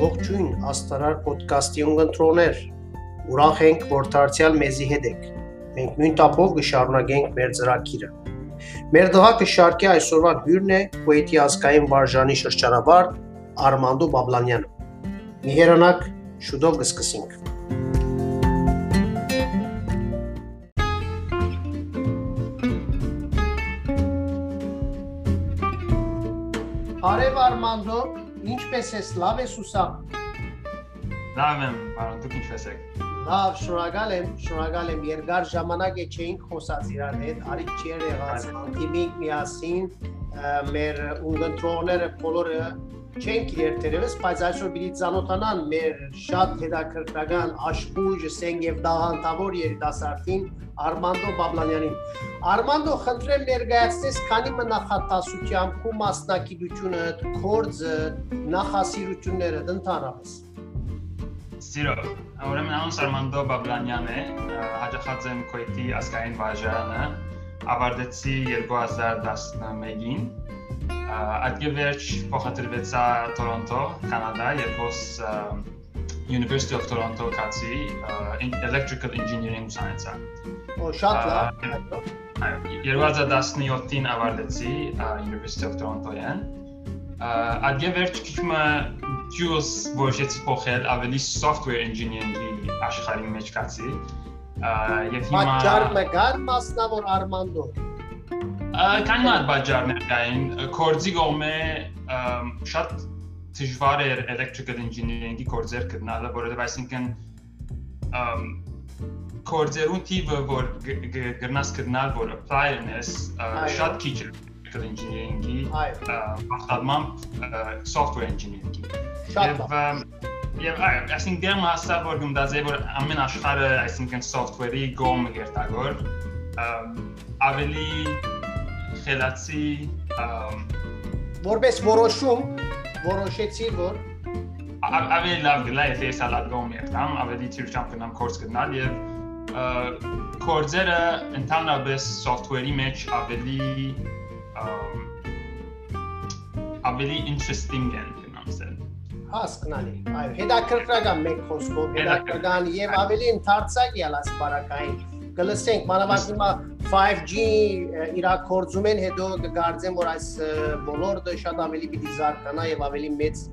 Ողջույն Աստարար ոդկասթի ունգընտրոներ։ Ուրախ ենք, որ դարձյալ մեզի հետ եք։ Մենք նույն տապով կշարունակենք մեր ծրագիրը։ Մեր դղակը շարքի այսօրվա հյուրն է Քուեյթի ազգային վարժանի շրջանավար Արմանդո Բաբլանյանը։ Մի հերանակ շուտով կսկսենք։ Արև Արմանդո, ինչպես ես, լավ ես ուսա։ Լավ եմ, բարոն, դուք ինչպես եք։ Լավ, շնորհակալ եմ, շնորհակալ եմ։ Երկար ժամանակ է չէինք խոսած իրար հետ, արիք չեր եղած, դիմինք միասին, մեր ունգընտրողները բոլորը չենք իրեր դերևս, բայց այսօր պիտի ցանոթանան մեր շատ հետաքրքրական աշխույժ սենք եւ դաղանտավոր երիտասարդին Արմանդո Բաբլանյանին։ Արմանդո, խնդրեմ ներկայացնես քանի մնախատասությամբ քո մասնակցությունը, կորձը, նախասիրությունները ընդհանրապես։ Սիրո, ուրեմն անունս Արմանդո Բաբլանյան է, հաջողած եմ Քուեյթի ազգային վարժարանը, ավարտեցի 2011-ին Ատգեվերջ փոխադրվեցա Տորոնտո, Կանադա, երբ University of Toronto կացի electrical engineering ուսանեցա։ Օ, շատ լավ։ Այո, 2017-ին ավարտեցի University of Toronto-յան։ Ատգեվերջ քիչ մը ջուս որոշեցի փոխել ավելի software engineering-ի աշխարհի մեջ կացի։ Եվ հիմա Պատճառ մգար մասնավոր Արմանդո Քանի մատ բաժարներ կային, կորձի գոմե շատ դժվար էր electrical engineering-ի կորձեր գտնալը, որովհետև այսինքն կորձերուն տիպը, որ գրնաս գտնալ, որ apply-ն շատ քիչ է electrical engineering-ի, բախտadmամբ software engineering-ի։ Շատ լավ։ Եվ այո, այսինքն դեռ հասա որ գնդազե որ ամեն աշխարհը, այսինքն software-ի գոմը գերտագոր ավելի խելացի որպես որոշում որոշեցի որ ավելի լավ գլա եթե ես ալատգոմ եկամ ավելի ծիրճամ կնամ կորս գնալ եւ կորձերը ընդհանրապես software-ի մեջ ավելի ավելի interesting են գնամ սել հասկանալի այո հետաքրքրական մեկ խոսքով հետաքրքրական եւ ավելի ընդարձակ ելած բարակային կլսենք մանավանդ հիմա 5G իրակորձում են հետո կգարձեմ որ այս ոլորտը շատ ավելի պիտի զարգանա եւ ավելի մեծ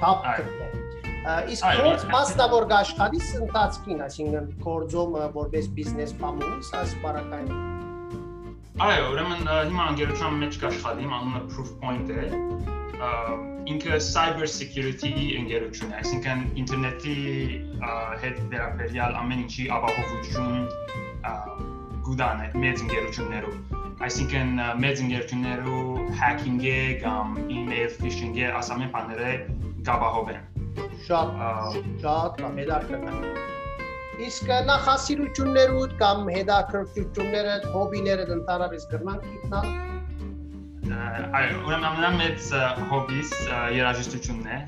թափ կգտնի իսկ կորձ մասնավոր աշխատիս ընթացքին այսինքն կորձում որպես բիզնես պամունից այս բարակային Այո, ուրեմն հիմա անգերության մեջ կաշխատիմ, անունը Proof Point է ինքը cyber security ընկերություն է, այսինքն ինտերնետի հետ վերաբերյալ ամեն ինչի ապահովություն գուդան է մեծ ընկերություններով այսինքն մեծ ընկերություններու hacking-ը կամ email phishing-ը ասամեն բաները կապահովեն շատ շատ հետաքրքիր իսկ նախասիրություններուդ կամ հետաքրքրությունները հոբիները ընդհանրապես կրնանք գտնալ այո, ուրեմն ամենամեծ հոբիս երաժշտությունն է,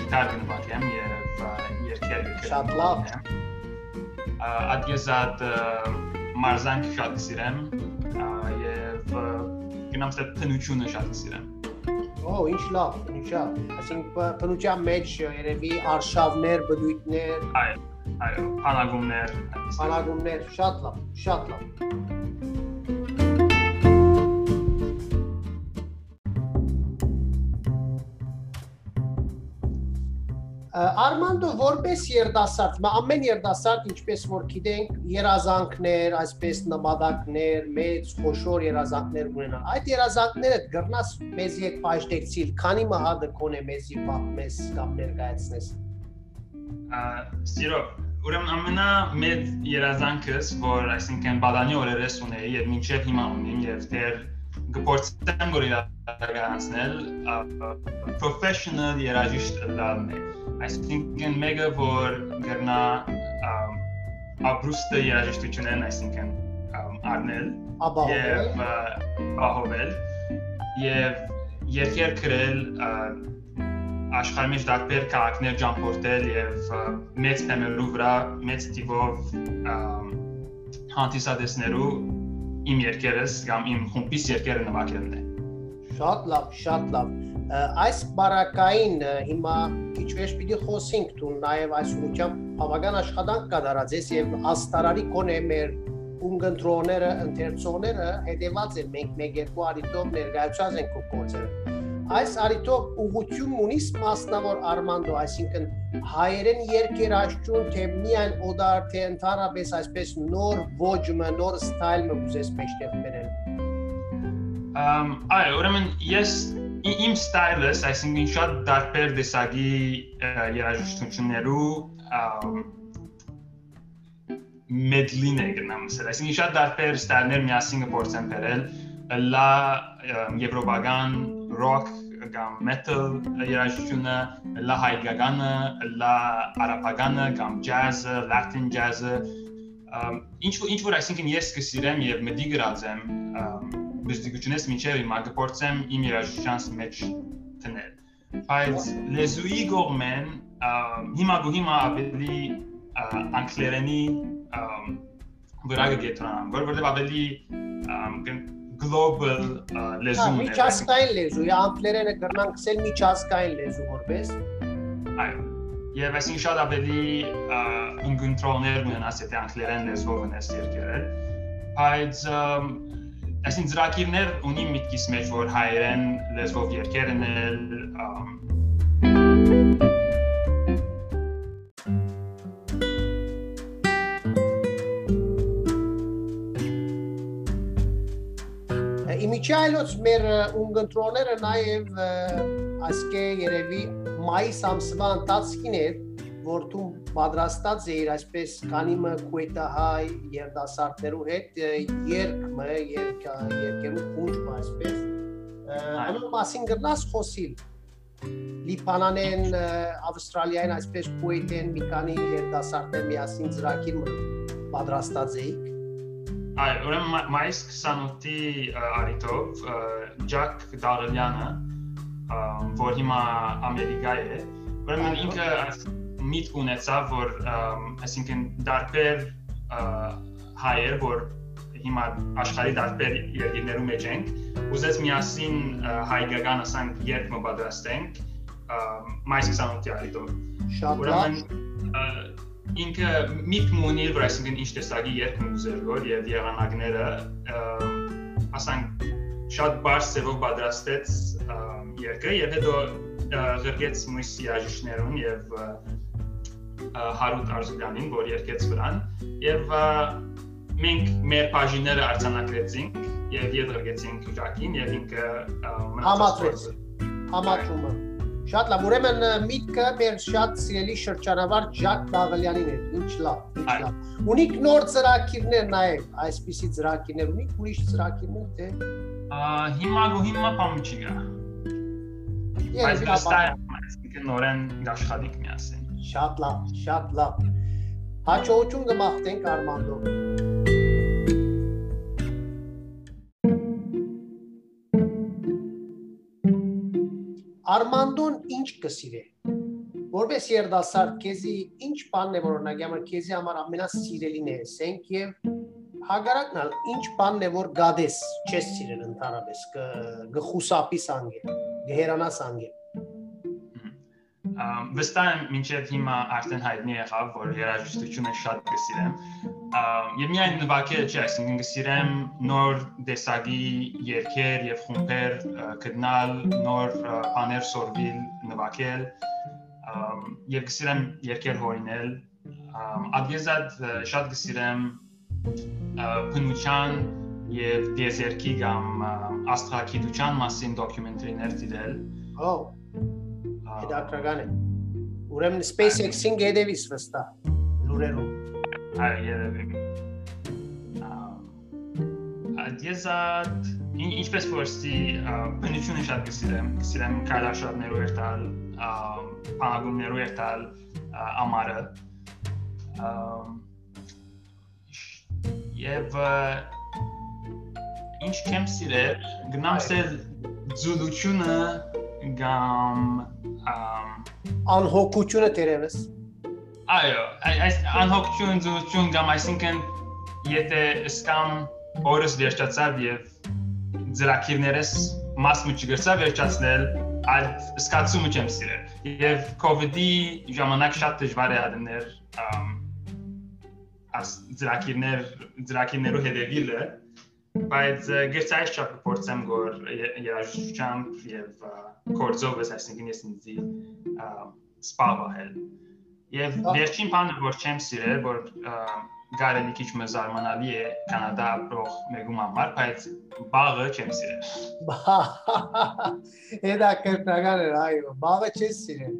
գիտար գնվագեմ եւ երգել գրել։ Շատ լավ։ Ադգեզատ մարզանք շատ սիրեմ եւ գնամ ստե փնությունը շատ սիրեմ։ Օ, ինչ լավ, ինչ լավ։ Այսինքն փնության մեջ երևի արշավներ, բնույթներ։ Այո, այո, փանագումներ։ Փանագումներ, շատ լավ, շատ լավ։ Արմանդո որպես երդասարդ, ամեն երդասարդ ինչպես որ գիտենք, երազանքներ, այսպես նպատակներ, մեծ խոշոր երազանքներ ունենան։ Այդ երազանքները գրնաս մեզ եկ պաշտեցիլ, քանի մահադը կոնե մեզի պատմես կամ ներկայացնես։ Սիրո, ուրեմն ամենա մեծ երազանքս, որ այսինքն բադանի օրերս ունեի եւ մինչեւ հիմա ունիմ եւ դեր գործեմ որ իրականացնել professional երաժիշտ դառնալ այսինքն մեկը որ գրնա ապրուստը երաժշտությունն այսինքն առնել եւ ահովել եւ երկեր գրել աշխարհի մեջ դարբեր քաղաքներ ճամփորդել եւ մեծ թեմերու վրա մեծ տիպով հանդիսադեսներու իմ երկերս կամ իմ խումբիս երկերը նվագելն է շատ լավ շատ լավ այս բարակային հիմա քիչ վեճ պիտի խոսենք դու նաև այս ուղղությամբ բավական աշխատանք կատարած ես եւ աստարարի կոնե մեր ունգընտրոները, ընթերցողները հետեված են մենք մեկ երկու արիտով ներկայացած ենք քո կոնցերտը այս արիտով ուղղություն ունիս մասնավոր Արմանդո, այսինքն հայերեն երկերաշճուն թե միայն օդար թե ընդհանրապես այսպես նոր ոճը, նոր ստայլը ուզես մեջտեղ բերել։ Ամ այո, ուրեմն ես իմ ստայլս, այսինքն շատ դարբեր դեսագի երաժշտություններու մեդլին է գնամ ասել, այսինքն շատ դարբեր ստայլներ միասին գործեն բերել, լա եվրոպական rock կամ metal երաժշտությունը, լա հայկականը, լա արաբականը կամ jazz-ը, latin jazz-ը, ինչ ինչ որ այսինքն ես կսիրեմ եւ մտի գրած եմ բժշկությունից մինչեւ հիմա գործեմ իմ երաժշտությանս մեջ տնել։ Բայց լեզուի գորմեն հիմա գոհիմա ավելի անգլերենի վրա գետրան, որովհետեւ ավելի global լեզուն է։ Միջազգային լեզու, անգլերենը կրնանք ասել միջազգային լեզու որպես։ Այո։ Եվ այսինքն շատ ավելի ինգունտրոներ ունենաս եթե անգլերեն լեզվով ունես երկերել։ Բայց այսինքն ծրագիրներ ունի միտքիս մեջ որ հայերեն լեզվով երկեր ենել Միջայլոց մեր ունգընտրոները նաև ասկե երևի մայիս ամսվա ընթացքին էր, որ դու պատրաստած էիր այսպես կանիմը քուետահայ երդասարտներու հետ երկմը երկ երկերու փունջ այսպես անոր մասին գրնաս խոսիլ Լիբանանեն, Ավստրալիային, այսպես Քուեյթեն մի քանի երդասարտներ միասին ծրագիր պատրաստած էիք Այ, ուրեմն մայիս 28-ի արիտով Ջակ Դարելյանը, որ հիմա Ամերիկա է, ուրեմն ինքը միտք ունեցավ, որ այսինքն դարբեր հայեր, որ հիմա աշխարհի դարբեր երկրներում մեջ ենք, ուզեց միասին հայկական ասանք երկ մբադրաստենք մայիս 28-ի արիտով։ Շատ լավ ինքը միտք ունի, որ այսինքն ինչ տեսակի երգ ուզեր որ եւ եղանակները ասանք շատ բարձ ծավալ պատրաստեց երգը եւ հետո ղրկեց մույս երաժիշտներուն եւ Հարութ Արզուգյանին, որ երկեց վրան եւ մենք մեր բաժինները արձանագրեցինք եւ եդրգեցինք Ժակին եւ ինքը համատրեց համատրումը Շատ լավ, ուրեմն միտքը մեր շատ սիրելի շրջանավար Ջակ Դաղալյանին է։ Ինչ լավ, ինչ լավ։ Ունիք նոր ծրագիրներ նաև, այսպիսի ծրագիրներ ունիք, ուրիշ ծրագիրներ թե հիմա գո հիմա բան չի գա։ Բայց վստահ նորեն աշխատիկ միասին։ Շատ լավ, շատ լավ։ Հաջողություն կմաղթենք Արմանդո։ Արմանդոն ինչ կսիրե։ Որպես երդասարդ քեզի ինչ բանն է որ օրինակ համար քեզի համար ամենասիրելին է ասենք եւ հագարակն ալ ինչ բանն է որ գադես չես սիրել ընդհանրապես գխուսապի սանգե գերանաս անգե վստահ եմ մինչև հիմա արդեն հայտնի եղավ որ երաժշտությունը շատ կսիրեմ եւ միայն նվագել չէ այսինքն կսիրեմ նոր դեսագի երգեր եւ խումբեր գտնալ նոր բաներ սորվիլ նվագել եւ կսիրեմ երգեր հորինել ադիզად շատ կսիրեմ բնության եւ դեզերքի կամ աստղագիտության մասին դոկումենտարիներ դիտել։ Օ հետաքրական է։ Ուրեմն SpaceX-ին գեդեվիս վստահ լուրերում։ Այո, երևի։ Ադիզատ ինչպես որսի բնությունը շատ կսիրեմ, կսիրեմ քայլաշարներով երթալ, բանագումներով երթալ ամառը։ Եվ ինչ կեմ սիրել, գնամ սել ձուլությունը կամ անհոգությունը դերևս այո այս անհոգություն զուգություն կամ այսինքն եթե սկամ օրս վերջացավ եւ ծրակիրներս մաս մուճ գրծա վերջացնել այդ սկացումը չեմ սիրել։ Եվ COVID-ի ժամանակ շատ դժվար է ադներ աս ծրակիրներ ծրակիրներու հետևիլը, բայց այս չափ փորձեմ գոր երաժշտությամբ եւ կորձով այսինքն ես ինձ սպավահել։ Եվ վերջին բանը որ չեմ սիրել, որ գարելի քիչ մը զարմանալի է կանադա ապրող մեկում համար, բայց բաղը չեմ սիրել։ Էդա կրկնական էր, այո, բաղը չես սիրել։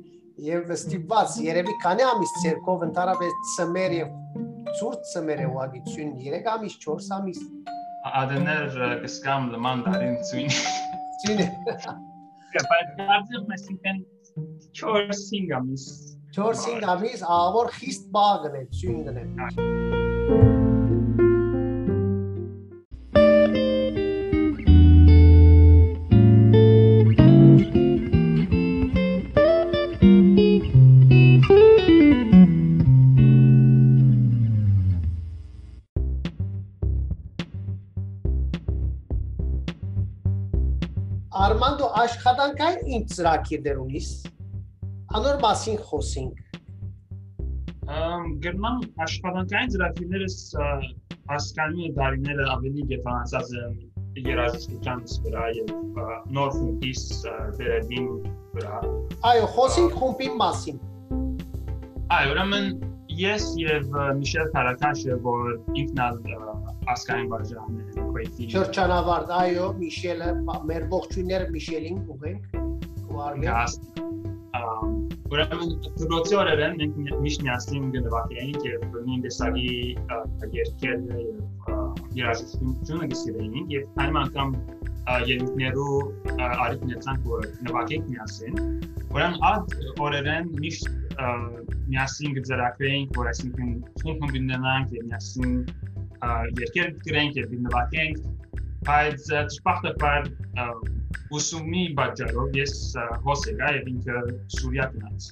Եվ ստիպված երևի քանի ամիս ցերկով ընդհանրապես ծմեր եւ ցուրտ ծմեր է ուղագի ցույն 3 ամիս, 4 ամիս։ Ադներ կսկամ լման դարին ցույն։ Ցույն։ Բայց դարձի մեսիկեն 4-5 ամիս 4-5 ամիս ավոր խիստ բաղն է, ցույն գնե։ Արմանդո աշխատանքային ինչ ծրագիրներ ունիս անոր մասին խոսենք։ Գերման աշխատանքային ծրագիրներս հասկանում եմ դարիները ավելի գետնացած են երաժշտության վրա եւ նոր ֆունկիս վերադին վրա։ Այո, խոսենք խումբի մասին։ Այո, ուրեմն ես եւ Միշել Քարակաշը, որ ինքնալ ասկային վարժանն քույտի։ Շրջանավարտ, այո, Միշելը, մեր ողջույնները Միշելին ուղենք։ Ուղարկենք։ Ուրեմն դրոցի օրերեն մենք միշտ միասին գնվատեինք եւ նույն տեսակի երկերն եւ երաժշտությունը գսիրեինք եւ այն անգամ ելույթներու արիք նեցանք որ նվակենք միասին ուրեմն այդ օրերեն միշտ միասին գծրակվեինք որ այսինքն խումբ կբինենանք եւ միասին երկեր գրենք եւ նվակենք բայց ճշմարտաբար ուսումի բաժարով ես հոս եկա եւ ինքը Սուրիա գնաց։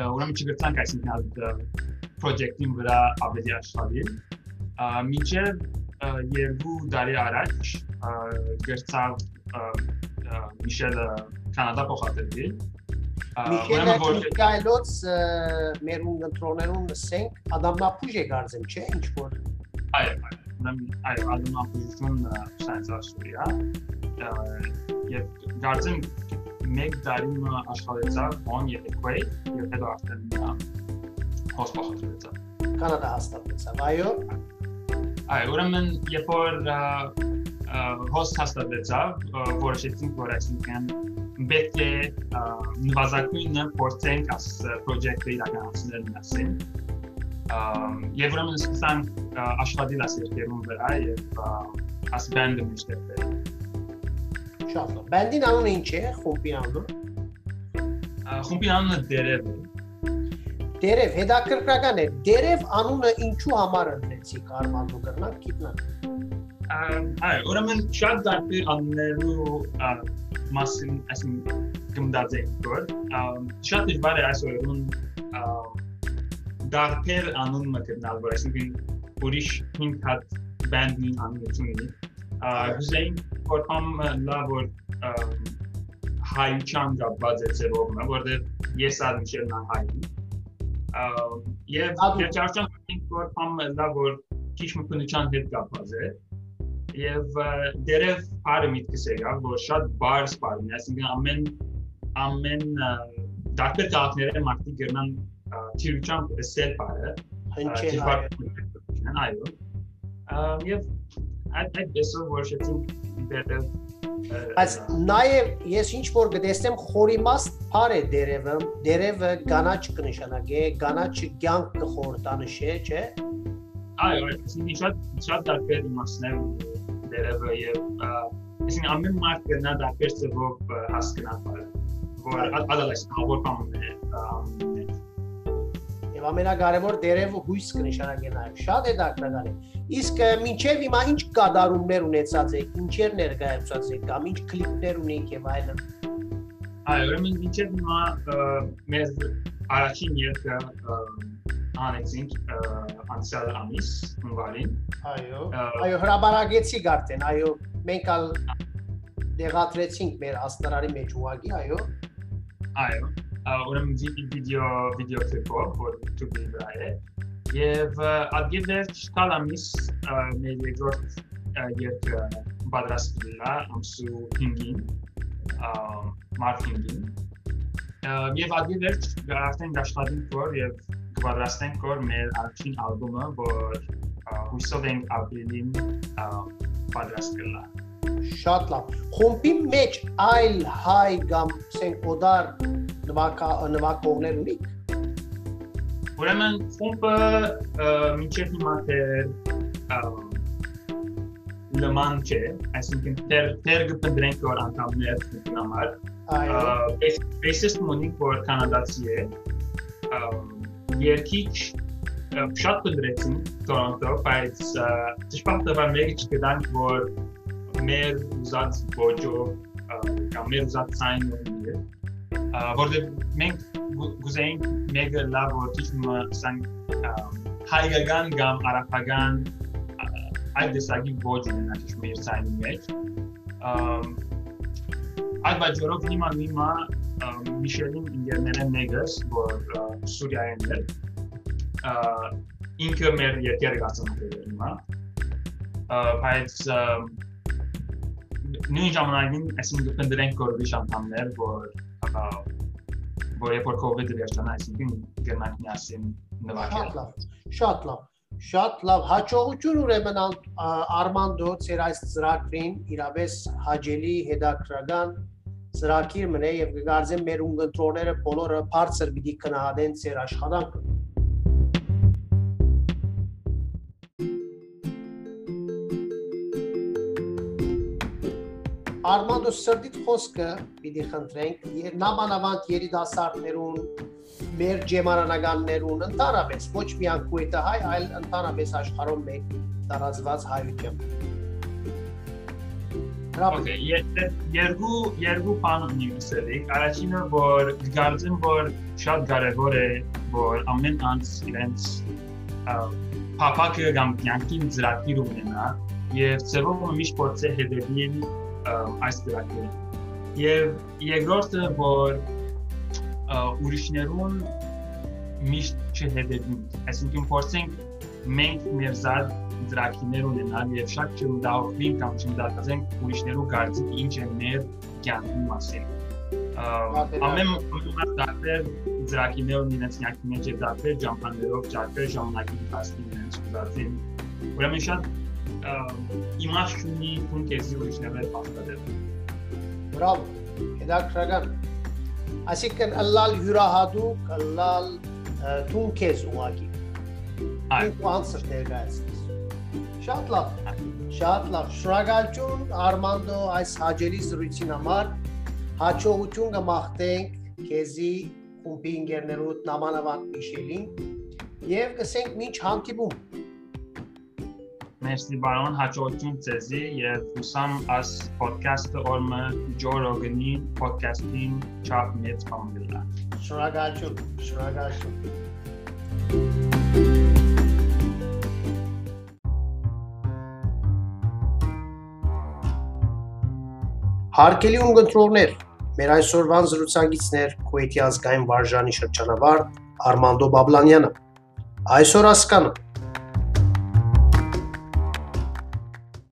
Ուրեմն չգրցանք այսինքն այդ պրոյեկտին վրա ավելի աշխատել։ Մինչև երկու տարի առաջ գրցավ Միշելը Կանադա փոխադրվել։ Միշելը Միքայլոց մեր ունգընտրոներուն լսենք, Ադամնապուժ է գարձեմ, չէ, ինչ որ։ Այո, այո, այո, Ադամնապուժություն սանցա Սուրիա եւ դարձին մեկ տարի աշխատեցավ on եւ equate եւ հետո արդեն հոսպախտրեցավ կանադա հաստատեցավ այո այո ուրեմն երբ որ հոստ հաստատեցավ որոշեցինք որ այսինքն պետք է նվազագույնը փորձենք աս պրոյեկտը իրականացնել միասին եւ ուրեմն սկսանք աշխատել աս երկերուն վրա եւ աս բանդը միշտել Շատ լավ։ Բանդին անունը ինչ է, խումբի անունը։ Խումբի անունը Դերև է։ Դերև հետաքրքրական է։ Դերև անունը ինչու համար ընտրեցիք Արմանդո կրնակ գիտնան։ Այո, ուրեմն շատ դեպի անուններու մասին ասին գմդաձեն գոր։ Շատ դժվար է այսօրուն դարբեր անուն մտնալ, որ այսինքն ուրիշ 5 հատ բանդի անունություն գուզեին որքան լավ որ հայության գաբած է ծերովը, որտեղ ես ալ միշել նա հայ։ Եվ երջարչան ինք որքան լավ որ քիչ մտնության հետ գաբած է։ Եվ դերև արը միտքս է գավ, որ շատ բարձ բարձ, այսինքն ամեն ամեն դարբեր քաղաքները մարդիկ գրնան թիրուչան տեսել բարը։ Հնչել այո։ Եվ այդ այդ դեսով որոշեցինք դերև Բայց նաև ես ինչ որ գտեսեմ խորիմաստ բար է դերևը, դերևը կանաչ կնշանակե, կանաչը կյանք կխորտանշե, չէ՞։ Այո, այսինքն շատ շատ տարբեր իմաստներ դերևը եւ այսինքն ամեն մարդ կնա տարբեր ծավով հասկանա բառը, որ ադալես բան է Եվ ամենակարևոր դերևը հույս կնշանակի նաև շատ է դակնական է։ Իսկ մինչև հիմա ինչ կատարումներ ունեցած եք, ինչեր ներկայացած եք կամ ինչ կլիպներ ունեք եւ այլն։ Այո, ուրեմն մինչև հիմա մեր առաջին երկը անեցինք անցյալ ամիս հունվարին։ Այո։ Այո, հրաբարագեցի գարտեն, այո, մենք ալ դեղատրեցինք մեր աստարարի մեջ ուղակի, այո։ Այո, ուրեմն վիդեո վիդեո կլիպով, որ YouTube-ի վրա է։ Եվ ադգիվերջ կալամիս մեր երկրորդ երկը պատրաստելա ամսու 5-ին, մարտին եւ ադգիվերջ արդեն աշխատենք որ եւ կպատրաստենք որ մեր առաջին ալբոմը, որ հույսով ենք ապրիլին պատրաստելա շատ լավ։ Խումբի մեջ այլ հայ կամ ասենք օդար նվակա նվակողներ ունիք։ Ուրեմն խումբը մինչև հիմա դեռ լման չէ, այսինքն դեռ դեռ կփնտրենք որ անդամներ համար։ Այո։ Bassist Monique որ կանադացի է։ Երկիչ շատ փնտրեցին Toronto, բայց դժբախտաբար մեկը չգտանք որ մեր ուզած ոճով կամ մեր ուզած ցայնով որտեղ մենք գուզեինք մեկը լավ ոճի ասենք հայկական կամ արաբական այդ դեսագի ոճ ունենա մեր ցայնի մեջ այդ բաժորով հիմա հիմա Միշելին ինգերները նեգս որ Սուրիայեն էր ինքը մեր երկեր գացանք հիմա բայց նույն ժամանակին այսինքն կփնտրենք որ ուրիշ անդամներ որ որ երբ որ COVID-ը վերջանա, այսինքն գնանք միասին նվագել։ Շատ լավ։ Շատ լավ։ հաջողություն ուրեմն Արմանդո ծեր այս ծրագրին իրավես հաջելի հետաքրական ծրագիր մնե եւ կգարձեմ մեր ունգընտրողները բոլորը բարձր պիտի քնահատեն ծեր աշխատանքը Արմանդո սրտիտ խոսքը պիտի խնդրենք նամանավանդ երիտասարդներուն մեր ջեմարանականներուն ընդհանրապես ոչ միայն քուետը հայ, այլ ընդհանրապես աշխարհում մեկ տարածված հայություն։ Okay, երկու երկու բան ունի ասելիք։ Առաջինը որ գարձեմ որ շատ կարևոր է որ ամեն անց իրենց փապակը կամ կյանքին ծրագիր ունենա եւ ծերով միշտ փորձե հետևել այս դրակին։ Եվ երկրորդը որ ուրիշներուն միշտ չհետևին, այսինքն փորձենք մենք մեր զար դրակիներ ունենալ եւ շատ չմտահոգվենք կամ չմտածենք ուրիշներու կարծիք ինչ է մեր կյանքի մասին։ Ամեն ամեն դարձեր դրակիներ ունենած կյանքի մեջ եւ դարձեր ճամփաներով, ճարպեր ժամանակի հասնի իրենց ուզածին։ Ուրեմն շատ իմաստ ունի ում քեզի ուրիշներն էլ պատկերել։ Բրավո, հետաքրական։ Այսինքն ըլլալ հյուրահատուկ, ըլլալ թուն քեզ ուղակի։ Այդ անսր ներկայացնես։ Շատ լավ։ Շատ լավ։ Շնորհակալություն Արմանդո այս հաջելի զրույցին համար։ Հաջողություն կմաղթենք քեզի խումբի ինգերներուտ նամանավանդ Միշելին եւ կսենք ինչ հանդիպում Մերսի բարոն, հաջողություն ձեզի եւ հուսամ աս ոդքասթը օրը Ջո Ռոգանի ոդքասթին չափ մեծ բան գլա։ Շնորհակալություն, շնորհակալություն։ Հարկելի ունգընտրողներ, մեր այսօրվան զրուցակիցներ Քուեթի ազգային վարժանի շրջանավարտ Արմանդո Բաբլանյանը։ Այսօր ասկանը